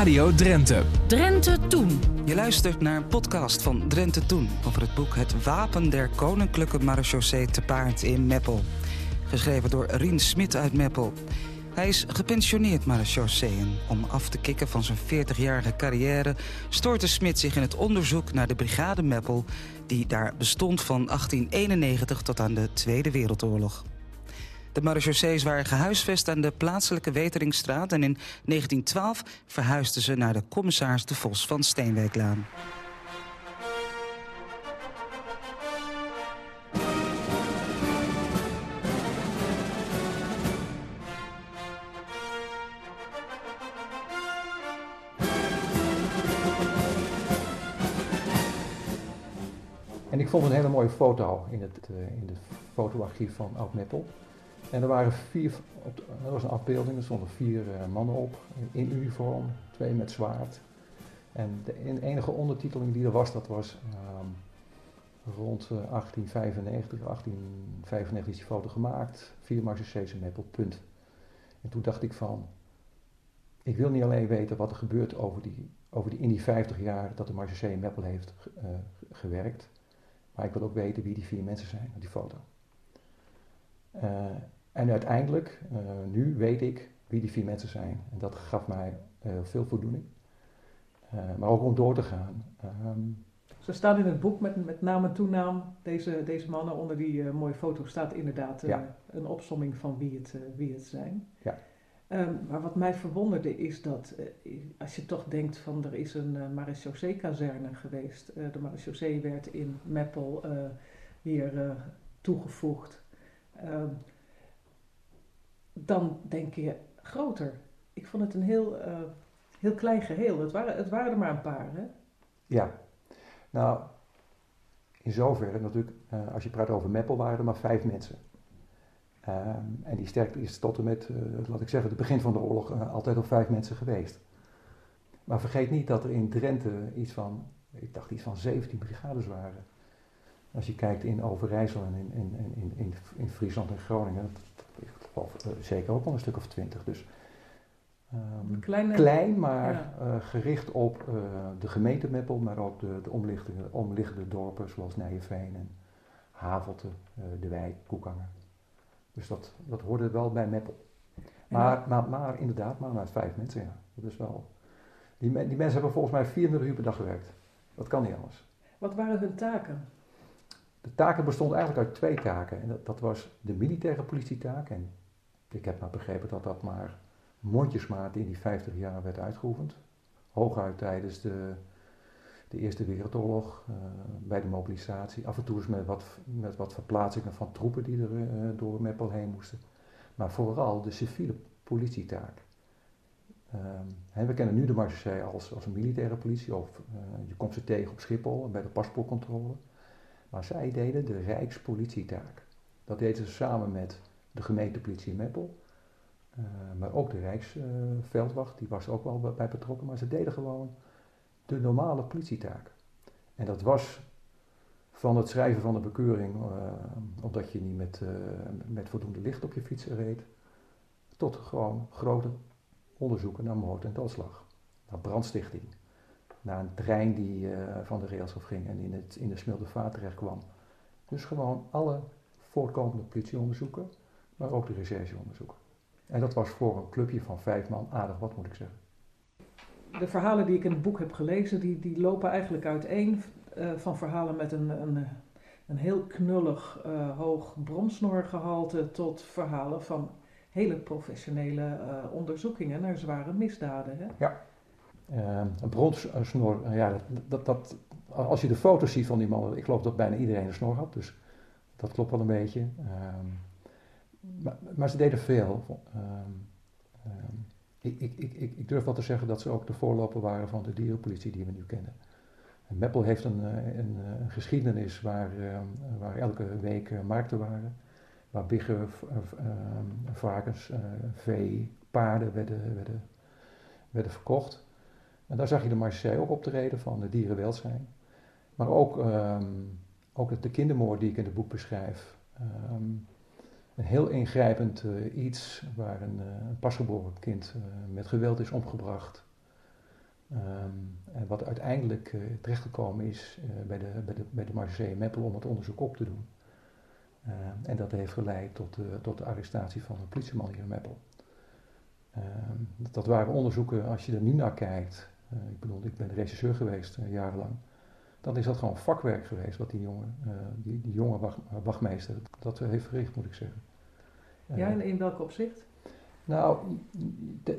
Radio Drenthe. Drenthe Toen. Je luistert naar een podcast van Drenthe Toen over het boek Het Wapen der Koninklijke Marechaussee te paard in Meppel. Geschreven door Rien Smit uit Meppel. Hij is gepensioneerd marechaussee en om af te kicken van zijn 40-jarige carrière... stoorte Smit zich in het onderzoek naar de brigade Meppel... die daar bestond van 1891 tot aan de Tweede Wereldoorlog. De marechaussees waren gehuisvest aan de plaatselijke Weteringstraat... en in 1912 verhuisden ze naar de commissaris de Vos van Steenwijklaan. En ik vond een hele mooie foto in het, uh, in het fotoarchief van Oud Meppel. En er waren vier, er was een afbeelding, er stonden vier uh, mannen op in uniform, twee met zwaard. En de enige ondertiteling die er was, dat was um, rond uh, 1895, 1895 is die foto gemaakt, vier Marseillese Meppel, punt. En toen dacht ik van, ik wil niet alleen weten wat er gebeurt over die, over die, in die 50 jaar dat de Marseillais in Meppel heeft uh, gewerkt, maar ik wil ook weten wie die vier mensen zijn op die foto. Uh, en uiteindelijk, uh, nu weet ik wie die vier mensen zijn. En dat gaf mij uh, veel voldoening. maar ook om door te gaan. Um, Zo staat in het boek met, met naam en toenaam, deze, deze mannen onder die mooie foto staat inderdaad ja. een opsomming van wie het, wie het zijn. Ja. Um, maar wat mij verwonderde is dat, uh, als je toch denkt van er is een uh, marechaussee-kazerne geweest. Uh, de marechaussee werd in Meppel hier toegevoegd. Ehm, dan denk je groter. Ik vond het een heel, heel klein geheel. Het waren, het waren er maar een paar, hè? Ja. Nou, in zoverre natuurlijk, als je praat over Meppel, waren er maar vijf mensen. Um, en die sterkte is tot en met, uh, laat ik zeggen, het begin van de oorlog altijd op vijf mensen geweest. Maar vergeet niet dat er in Drenthe iets van, ik dacht iets van 17 brigades waren. Als je kijkt in Overijssel en in, in, in, in, in Friesland en Groningen, geloof uh, zeker ook wel een stuk of twintig. Dus um, Kleine, klein, maar ja. gericht op de gemeente Meppel, maar ook de, de omliggende, omliggende dorpen zoals Nijenveen en Havelte, De Wijk, Koekangen. Dus dat, dat hoorde wel bij Meppel. Maar, maar, maar inderdaad, maar met vijf mensen, ja. Dat is wel... Die, die mensen hebben volgens mij 24 uur per dag gewerkt. Dat kan niet anders. Wat waren hun taken? De taken bestonden eigenlijk uit twee taken. En dat, dat was de militaire politietaak. En ik heb maar begrepen dat dat maar mondjesmaat in die 50 jaar werd uitgeoefend. Hooguit tijdens de, de Eerste Wereldoorlog, uh, bij de mobilisatie. Af en toe eens met wat, met wat verplaatsingen van troepen die er uh, door Meppel heen moesten. Maar vooral de civiele politietaak. En we kennen nu de Marseillais als, als een militaire politie, of uh, je komt ze tegen op Schiphol bij de paspoortcontrole. Maar zij deden de Rijkspolitietaak. Dat deden ze samen met de gemeentepolitie in Meppel. maar ook de Rijksveldwacht, die was ook wel bij betrokken. Maar ze deden gewoon de normale politietaak. En dat was van het schrijven van de bekeuring, uh, omdat je niet met, uh, met voldoende licht op je fiets reed, tot gewoon grote onderzoeken naar moord en doodslag, naar brandstichting, naar een trein die van de rails afging en in, het, in de Smildervaart terecht kwam. Dus gewoon alle voortkomende politieonderzoeken, maar ook de rechercheonderzoeken. En dat was voor een clubje van vijf man aardig wat, moet ik zeggen de verhalen die ik in het boek heb gelezen, die, die lopen eigenlijk uiteen uh, van verhalen met een, een, een heel knullig uh, hoog bronsnorgehalte tot verhalen van hele professionele uh, onderzoekingen naar zware misdaden. Hè? Ja, een bronsnor, ja, dat, dat, dat, als je de foto's ziet van die mannen, ik geloof dat bijna iedereen een snor had, dus dat klopt wel een beetje. Maar, ze deden veel. Um, um, ik, ik, ik, ik, durf wel te zeggen dat ze ook de voorloper waren van de dierenpolitie die we nu kennen. En Meppel heeft een, een, een geschiedenis waar, waar elke week markten waren. Waar biggen, varkens, vee, paarden werden, werden, werden verkocht. En daar zag je de Marseille ook optreden van de dierenwelzijn. Maar ook, um, ook de kindermoord die ik in het boek beschrijf. Een heel ingrijpend uh, iets waar een, een pasgeboren kind uh, met geweld is omgebracht. Ehm, en wat uiteindelijk terechtgekomen is bij, de, bij, de, bij de Marseille Meppel om het onderzoek op te doen. Ehm, en dat heeft geleid tot, de, tot de arrestatie van een politieman hier in Meppel. Ehm, dat waren onderzoeken, als je er nu naar kijkt, ik bedoel, ik ben regisseur geweest jarenlang, dan is dat gewoon vakwerk geweest wat die jonge, die, die jonge wacht, wachtmeester dat heeft verricht, moet ik zeggen. Ja, en in welk opzicht? Nou,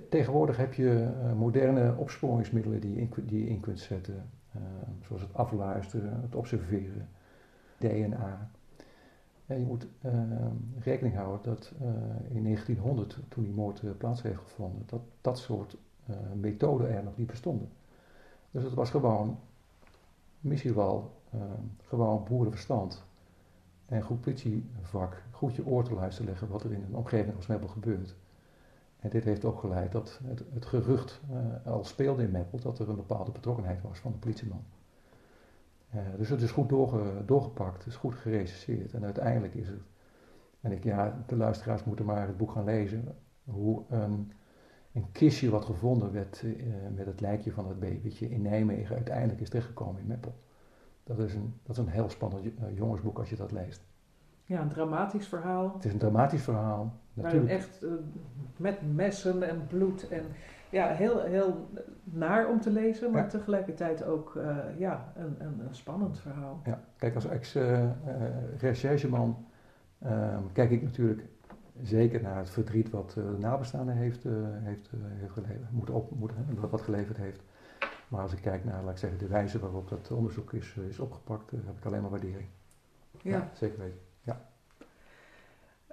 tegenwoordig heb je uh, moderne opsporingsmiddelen die je in, die je in kunt zetten. Uh, zoals het afluisteren, het observeren, DNA. En je moet uh, rekening houden dat in 1900, toen die moord plaats heeft gevonden, dat dat soort methoden er nog niet bestonden. Dus het was gewoon, misschien wel, gewoon boerenverstand en goed politievak, goed je oor te luisteren leggen wat er in een omgeving als Meppel gebeurt. En dit heeft ook geleid dat het, gerucht uh, al speelde in Meppel dat er een bepaalde betrokkenheid was van de politieman. Uh, dus het is goed doorge, doorgepakt, het is goed gerecenseerd en uiteindelijk is het, en ik, ja, de luisteraars moeten maar het boek gaan lezen, hoe een, een kistje wat gevonden werd uh, met het lijkje van het babytje in Nijmegen uiteindelijk is terechtgekomen in Meppel. Dat is een, dat is een heel spannend jongensboek als je dat leest. Ja, een dramatisch verhaal. Het is een dramatisch verhaal. Natuurlijk. Maar echt uh, met messen en bloed en ja, heel, heel naar om te lezen, maar tegelijkertijd ook uh, ja, een, een, een, spannend verhaal. Ja, kijk, als ex-rechercheman uh, kijk ik natuurlijk zeker naar het verdriet wat de nabestaande heeft, heeft, heeft geleverd, moet op, moet, wat geleverd heeft. Maar als ik kijk naar, laat ik zeggen, de wijze waarop dat onderzoek is, is opgepakt, heb ik alleen maar waardering. Ja, ja zeker weten.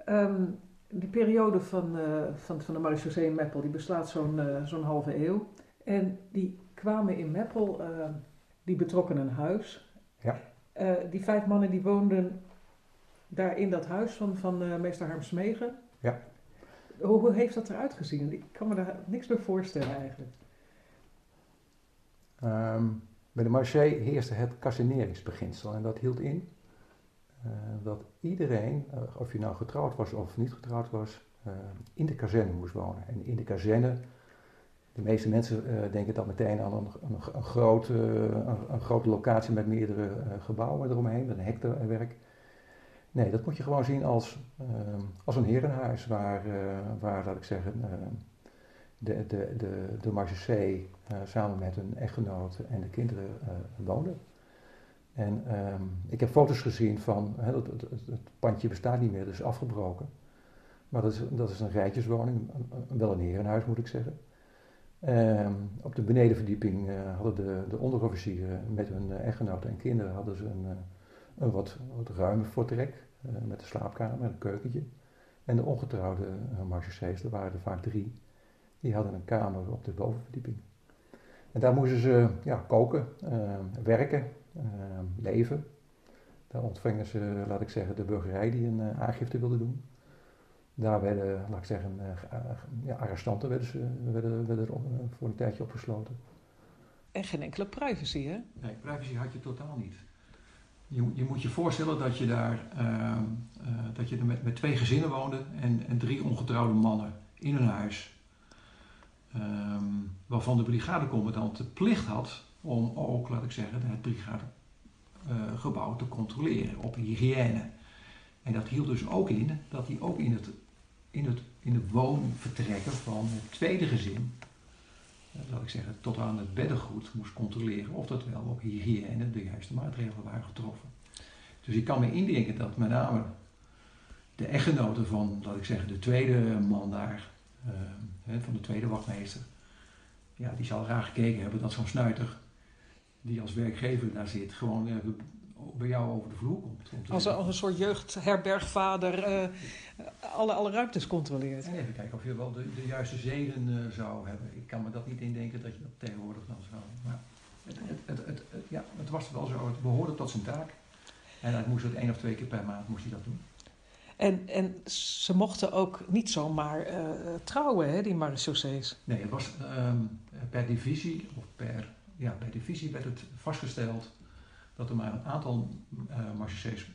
Um, die periode van, uh, van, van de marechaussee in Meppel, die beslaat zo'n uh, zo'n halve eeuw. En die kwamen in Meppel, uh, die betrokken een huis. Ja. die vijf mannen die woonden daar in dat huis van, van meester Harm Smegen. Ja. Hoe, hoe, heeft dat eruit gezien? Ik kan me daar niks meer voorstellen eigenlijk. Um, bij de marché heerste het cassineringsbeginsel en dat hield in uh, dat iedereen, uh, of je nou getrouwd was of niet getrouwd was, uh, in de kazerne moest wonen. En in de kazerne, de meeste mensen denken dan meteen aan een, grote, een, grote locatie met meerdere gebouwen eromheen, met een hektaarwerk. Nee, dat moet je gewoon zien als, als een herenhuis waar, waar laat ik zeggen, de, de, de, de marchesee samen met hun echtgenoot en de kinderen woonden. En ehm, ik heb foto's gezien van, het, het, het, pandje bestaat niet meer, dat is afgebroken. Maar dat is, dat is een rijtjeswoning, wel een herenhuis moet ik zeggen. Um, op de benedenverdieping uh, hadden de, de onderofficieren met hun uh, echtgenoten en kinderen hadden ze een, een wat, wat ruime voortrek met een slaapkamer en een keukentje. En de ongetrouwde uh, er waren er vaak drie, die hadden een kamer op de bovenverdieping. En daar moesten ze ja, koken, ehm, werken, Ehm, leven. Daar ontvingen ze, laat ik zeggen, de burgerij die een uh, aangifte wilde doen. Daar werden, laat ik zeggen, uh, ja, arrestanten werden, ze, werden, werden er voor een tijdje opgesloten. En geen enkele privacy, hè? Nee, privacy had je totaal niet. Je, je moet je voorstellen dat je daar ehm, dat je er met, met twee gezinnen woonde en, en drie ongetrouwde mannen in een huis. Um, waarvan de brigadecommandant de plicht had om ook, laat ik zeggen, het brigadegebouw te controleren op hygiëne. En dat hield dus ook in dat hij ook in, het, in, het, in de woonvertrekken van het tweede gezin, uh, laat ik zeggen, tot aan het beddengoed moest controleren of dat wel op hygiëne de juiste maatregelen waren getroffen. Dus ik kan me indenken dat met name de echtgenoten van, laat ik zeggen, de tweede man daar, uh, van de tweede wachtmeester, ja, die zal graag gekeken hebben dat zo'n snuiter die als werkgever daar zit, gewoon uh, bij jou over de vloer komt. Als, als een soort jeugdherbergvader uh, alle, alle ruimtes controleert. En even kijken of je wel de, de juiste zeden uh, zou hebben. Ik kan me dat niet indenken dat je dat tegenwoordig dan zou. Maar het, het, het, ja, het was wel zo, het behoorde tot zijn taak. En hij moest het één of twee keer per maand moest hij dat doen. En, en ze mochten ook niet zomaar uh, trouwen, hè, die marechaussees? Nee, het was um, per divisie of per ja, bij de visie werd het vastgesteld dat er maar een aantal uh,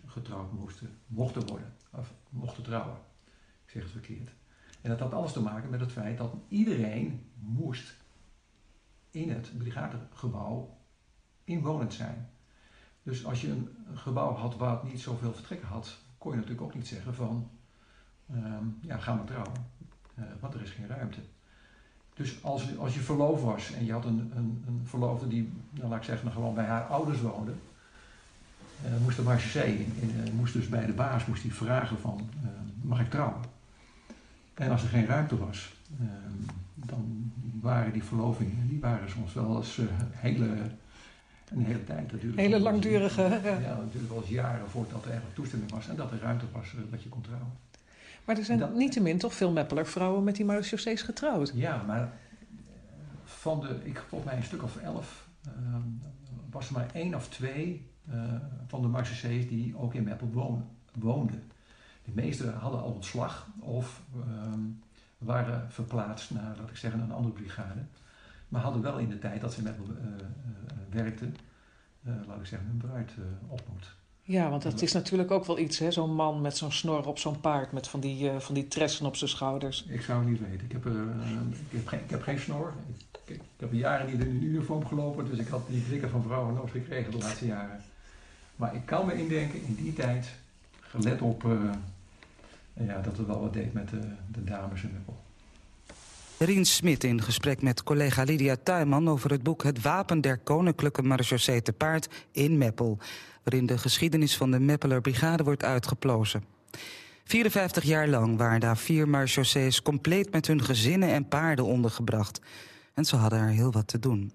getrouwd moesten, mochten worden, of mochten trouwen. Ik zeg het verkeerd. En dat had alles te maken met het feit dat iedereen moest in het brigadegebouw inwonend zijn. Dus als je een gebouw had waar het niet zoveel vertrekken had, kon je natuurlijk ook niet zeggen van, ehm, ja, ga maar trouwen, uh, want er is geen ruimte. Dus als, als je verloofd was en je had een, een, een verloofde die, nou, laat ik zeggen, gewoon bij haar ouders woonde, uh, moest de marchesee in, in uh, moest dus bij de baas moest hij vragen van, mag ik trouwen? En als er geen ruimte was, ehm, dan waren die verlovingen, die waren soms wel eens hele een hele tijd. natuurlijk. hele langdurige. Ja. ja, natuurlijk wel eens jaren voordat er eigenlijk toestemming was en dat er ruimte was uh, dat je kon trouwen. Maar er zijn dat, niettemin toch veel Meppeler vrouwen met die marechaussees getrouwd. Ja, maar eh, van de, ik volgens mij een stuk of elf, uh, was er maar één of twee uh, van de marechaussees die ook in Meppel woon, woonden. De meeste hadden al ontslag of ehm, waren verplaatst naar, laat ik zeggen, een andere brigade. Maar hadden wel in de tijd dat ze met me uh, werkten, laat ik zeggen, hun bruid ontmoet. Ja, want dat is natuurlijk ook wel iets, hè? Zo'n man met zo'n snor op zo'n paard met van die, uh, van die tressen op zijn schouders. Ik zou het niet weten. Ik heb, uh, ik heb, geen, ik heb geen snor. Ik, ik, heb jaren niet in een uniform gelopen, dus ik had die blikken van vrouwen nooit gekregen de laatste jaren. Maar ik kan me indenken, in die tijd, gelet op uh, ja, dat het wel wat deed met de, de dames in Meppel. Rien Smit in gesprek met collega Lydia Tuinman over het boek Het Wapen der Koninklijke Marechaussee te Paard in Meppel, waarin de geschiedenis van de Meppeler Brigade wordt uitgeplozen. 54 jaar lang waren daar vier marechaussees compleet met hun gezinnen en paarden ondergebracht. En ze hadden er heel wat te doen.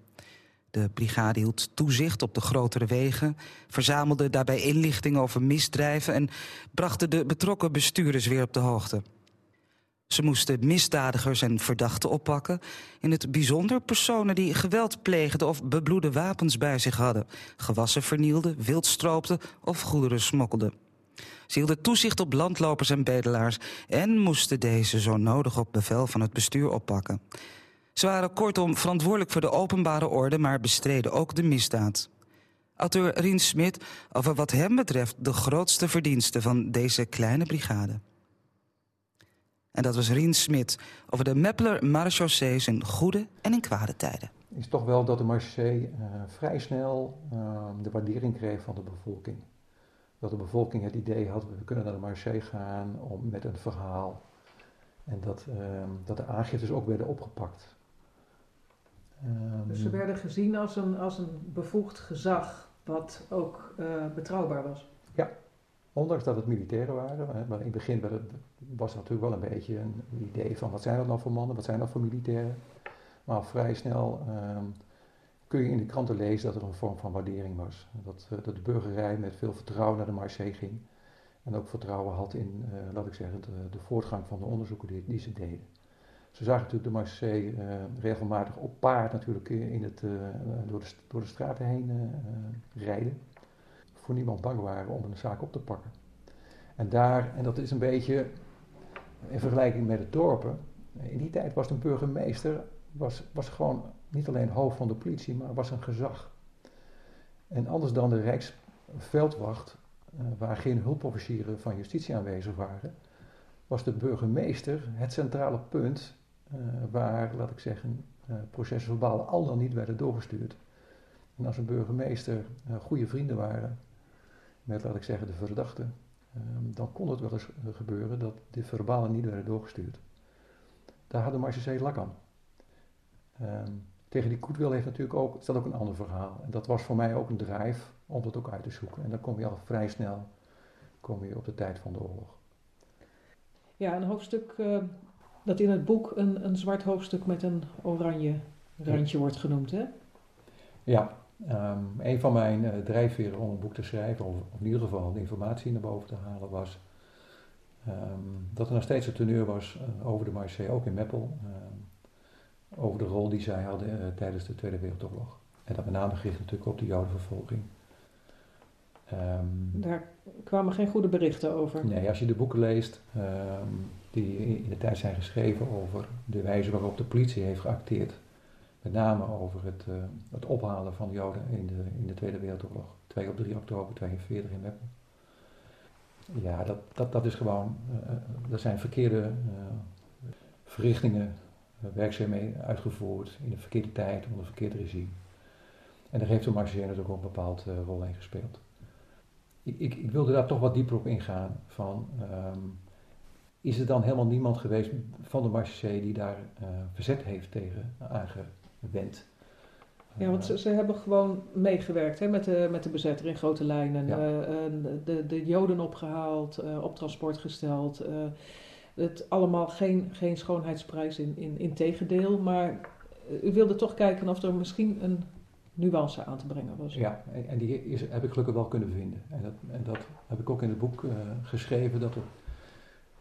De brigade hield toezicht op de grotere wegen, verzamelde daarbij inlichtingen over misdrijven en brachten de betrokken bestuurders weer op de hoogte. Ze moesten misdadigers en verdachten oppakken. In het bijzonder personen die geweld pleegden of bebloede wapens bij zich hadden. Gewassen vernielden, wild stroopten of goederen smokkelden. Ze hielden toezicht op landlopers en bedelaars... en moesten deze zo nodig op bevel van het bestuur oppakken. Ze waren kortom verantwoordelijk voor de openbare orde... maar bestreden ook de misdaad. Auteur Rien Smit over wat hem betreft de grootste verdienste van deze kleine brigade. En dat was Rien Smit over de Meppeler marechaussees in goede en in kwade tijden. Is toch wel dat de marechaussee uh, vrij snel uh, de waardering kreeg van de bevolking. Dat de bevolking het idee had, we kunnen naar de marechaussee gaan om, met een verhaal. En dat, uh, dat de aangiftes ook werden opgepakt. dus ze werden gezien als een, als een bevoegd gezag wat ook eh, betrouwbaar was? Ondanks dat het militairen waren, maar in het begin was er natuurlijk wel een beetje een idee van wat zijn dat nou voor mannen, wat zijn dat voor militairen. Maar vrij snel ehm, kun je in de kranten lezen dat er een vorm van waardering was. Dat, uh, dat de burgerij met veel vertrouwen naar de Marseille ging. En ook vertrouwen had in, uh, laat ik zeggen, de, de, voortgang van de onderzoeken die, die ze deden. Ze zagen natuurlijk de Marseille uh, regelmatig op paard natuurlijk in het, door, de, door de straten heen rijden niemand bang waren om een zaak op te pakken. En daar, en dat is een beetje in vergelijking met de dorpen, in die tijd was een burgemeester, was, was gewoon niet alleen hoofd van de politie, maar was een gezag. En anders dan de Rijksveldwacht, uh, waar geen hulpofficieren van justitie aanwezig waren, was de burgemeester het centrale punt uh, waar, laat ik zeggen, uh, processen verbaal al dan niet werden doorgestuurd. En als een burgemeester goede vrienden waren met, laat ik zeggen, de verdachte, um, dan kon het wel eens gebeuren dat de verbalen niet werden doorgestuurd. Daar had de Marchesee lak aan. Um, tegen die Koetwil heeft natuurlijk ook, is dat ook een ander verhaal. En dat was voor mij ook een drive om dat ook uit te zoeken. En dan kom je al vrij snel kom je op de tijd van de oorlog. Ja, een hoofdstuk uh, dat in het boek een, een zwart hoofdstuk met een oranje randje wordt genoemd, hè? Ja, Um, een van mijn uh, drijfveren om een boek te schrijven, of, in ieder geval de informatie naar boven te halen, was um, dat er nog steeds een teneur was uh, over de Marseille, ook in Meppel, um, over de rol die zij hadden uh, tijdens de Tweede Wereldoorlog. En dat met name gericht natuurlijk op de Jodenvervolging. Daar kwamen geen goede berichten over. Nee, als je de boeken leest die in de tijd zijn geschreven over de wijze waarop de politie heeft geacteerd met name over het, uh, het ophalen van Joden in de, in de Tweede Wereldoorlog. 2 op 3 oktober 42 in Meppel. Ja, dat, dat, dat is gewoon, uh, dat zijn verkeerde uh, verrichtingen werkzaamheden uitgevoerd in de verkeerde tijd, onder verkeerd regime. En daar heeft de natuurlijk ook een bepaald rol in gespeeld. Ik, ik, ik, wilde daar toch wat dieper op ingaan van... Ehm, is er dan helemaal niemand geweest van de Marseille die daar verzet heeft tegen aangewend? Ja, want ze, ze hebben gewoon meegewerkt hè, met, de, met de bezetter in grote lijnen. Ja. de, de Joden opgehaald, op transport gesteld het allemaal geen, geen schoonheidsprijs in, in, in tegendeel, maar u wilde toch kijken of er misschien een nuance aan te brengen was. Ja, en die is, heb ik gelukkig wel kunnen vinden. En dat, en dat heb ik ook in het boek geschreven, dat er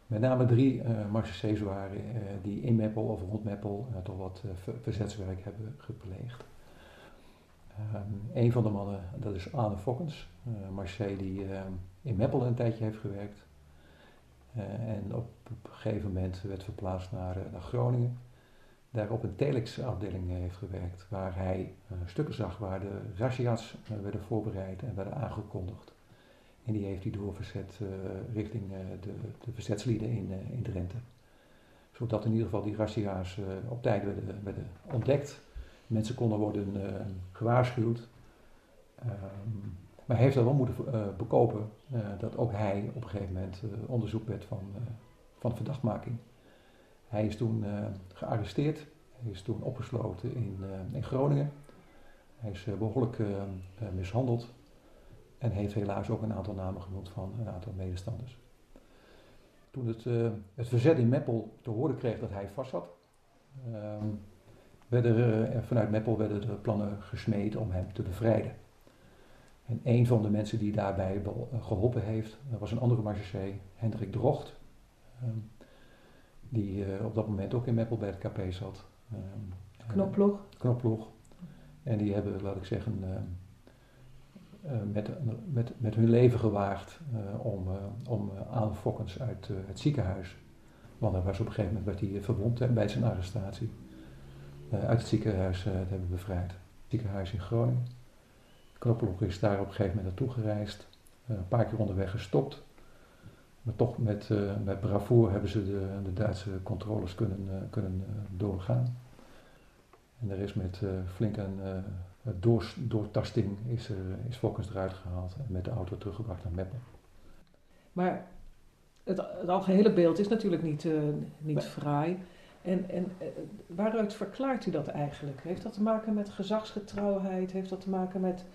met name drie uh, waren uh, die in Meppel of rond Meppel toch wat verzetswerk hebben gepleegd. Um, een van de mannen, dat is Anne Fokkens, Marseille die in Meppel een tijdje heeft gewerkt. Eh, en op, een gegeven moment werd verplaatst naar, eh, naar Groningen. Daar op een telexafdeling heeft gewerkt, waar hij eh, stukken zag waar de razzia's werden voorbereid en werden aangekondigd. En die heeft hij doorverzet richting de, de verzetslieden in, in Drenthe. Zodat in ieder geval die razzia's op tijd werden, ontdekt. Mensen konden worden gewaarschuwd. Um, maar hij heeft dat wel moeten bekopen dat ook hij op een gegeven moment onderzoek werd van, van verdachtmaking. Hij is toen gearresteerd, hij is toen opgesloten in, in Groningen. Hij is behoorlijk mishandeld en heeft helaas ook een aantal namen genoemd van een aantal medestanders. Toen het, het verzet in Meppel te horen kreeg dat hij vast zat, ehm, werden er, vanuit Meppel werden er plannen gesmeed om hem te bevrijden. En een van de mensen die daarbij eh, geholpen heeft, dat was een andere marechaussee, Hendrik Drocht. Um, die uh, op dat moment ook in Meppel bij het KP zat. Um, Knopploeg. Knopploeg. En die hebben, laat ik zeggen, met, met, met hun leven gewaagd om, om Aan Fokkens uit het ziekenhuis, want hij was op een gegeven moment werd hij verwond bij zijn arrestatie, uit het ziekenhuis te hebben bevrijd. Het ziekenhuis in Groningen. Knoppelhoek is daar op een gegeven moment naartoe gereisd. Een paar keer onderweg gestopt. Maar toch met, uh, met hebben ze de, de Duitse controles kunnen, kunnen doorgaan. En er is met flink een door, doortasting is, er, is Fokkens eruit gehaald en met de auto teruggebracht naar Meppel. Maar het, het algehele beeld is natuurlijk niet, niet fraai. En, en waaruit verklaart u dat eigenlijk? Heeft dat te maken met gezagsgetrouwheid? Heeft dat te maken met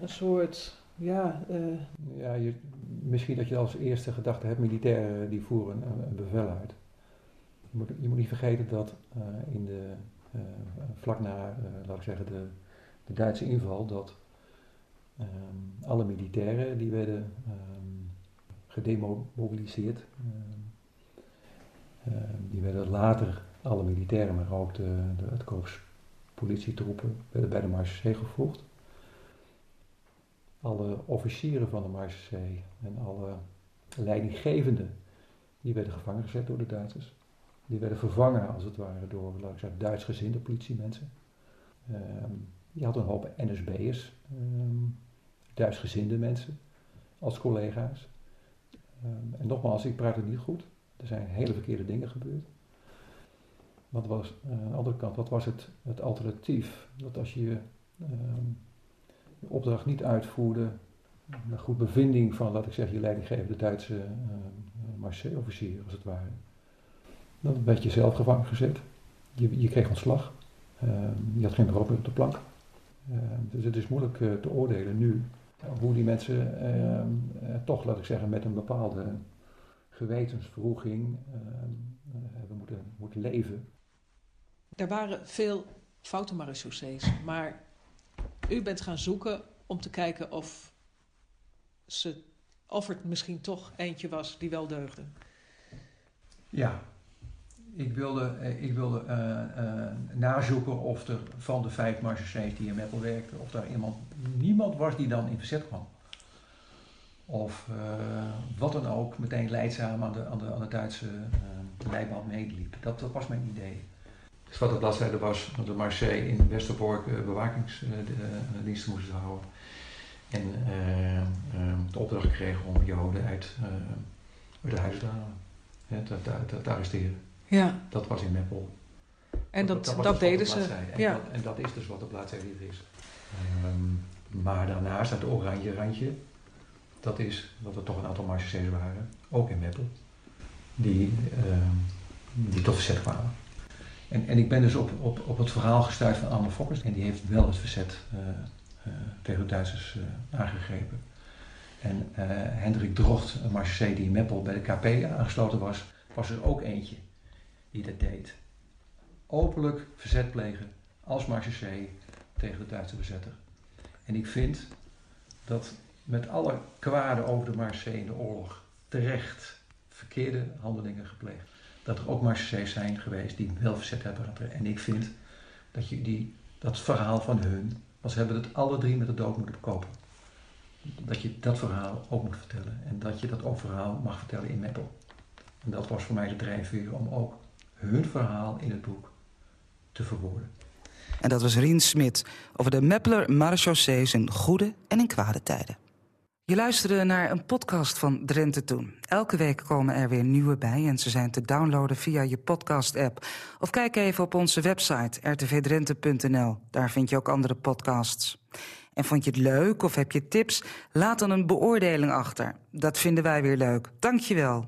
een soort, ja... Uh... Ja, je, misschien dat je als eerste gedachte hebt, militairen die voeren een, een bevel uit. Je moet, je moet niet vergeten dat uh, in de, uh, vlak na, laat ik zeggen, de, de Duitse inval, dat um, alle militairen die werden um, gedemobiliseerd. Um, die werden later, alle militairen, maar ook de, de, het korps politietroepen, werden bij de Marche gevoegd alle officieren van de Marseillais en alle leidinggevenden, die werden gevangen gezet door de Duitsers. Die werden vervangen, als het ware, door, ik zeggen, Duitsgezinde politiemensen. Je had een hoop NSB'ers, um, ehm, Duitsgezinde mensen, als collega's. Um, en nogmaals, ik praat het niet goed. Er zijn hele verkeerde dingen gebeurd. Wat was, uh, aan de andere kant, wat was het, het alternatief? Dat als je de opdracht niet uitvoerde, naar goed bevinding van, laat ik zeggen, je leidinggevende Duitse uh, Marseille-officier, als het ware. Dan werd je zelf gevangen gezet. Je, je kreeg ontslag. Je had geen meer op de plank. Uh, dus het is moeilijk uh, te oordelen nu hoe die mensen ehm, toch, laat ik zeggen, met een bepaalde gewetensverroeging ehm, hebben moeten, moeten leven. Er waren veel foute marechaussees, maar u bent gaan zoeken om te kijken of, ze, of er misschien toch eentje was die wel deugde. Ja, ik wilde, eh, ik wilde uh, uh, nazoeken of er van de vijf marchechaussées die in Meppel werkten, of daar iemand, niemand was die dan in verzet kwam. Of wat dan ook, meteen leidzaam aan de, aan de, aan de Duitse leiband meeliep. Dat, dat was mijn idee. Dus wat de bladzijde was dat de Marseille in Westerbork bewakingsdiensten moesten houden. En de opdracht kregen om Joden uit, uit de huis te halen, te, arresteren. Ja. Dat was in Meppel. En dat, dat, wat deden de ze. En, Ja. dat, en dat is dus wat de bladzijde hier is. Ehm, maar daarnaast, het oranje randje, dat is dat er toch een aantal marchés waren, ook in Meppel, die, ehm, die tot verzet kwamen. En, en ik ben dus op, op, op het verhaal gestuurd van Anne Fokkers. En die heeft wel het verzet eh, eh, tegen de Duitsers eh, aangegrepen. En Hendrik Drocht, een marchese die in Meppel bij de KP aangesloten was, was er ook eentje die dat deed. Openlijk verzet plegen als marchese tegen de Duitse bezetter. En ik vind dat met alle kwade over de marchese in de oorlog terecht verkeerde handelingen gepleegd dat er ook marchés zijn geweest die wel verzet hebben. En ik vind dat je die, dat verhaal van hun, want ze hebben het alle drie met de dood moeten bekopen. Dat je dat verhaal ook moet vertellen. En dat je dat ook verhaal mag vertellen in Meppel. En dat was voor mij de drijfveer om ook hun verhaal in het boek te verwoorden. En dat was Rien Smit over de Meppeler marechaussees in goede en in kwade tijden. Je luisterde naar een podcast van Drenthe Toen. Elke week komen er weer nieuwe bij en ze zijn te downloaden via je podcast-app. Of kijk even op onze website rtvdrenthe.nl. Daar vind je ook andere podcasts. En vond je het leuk of heb je tips? Laat dan een beoordeling achter. Dat vinden wij weer leuk. Dank je wel.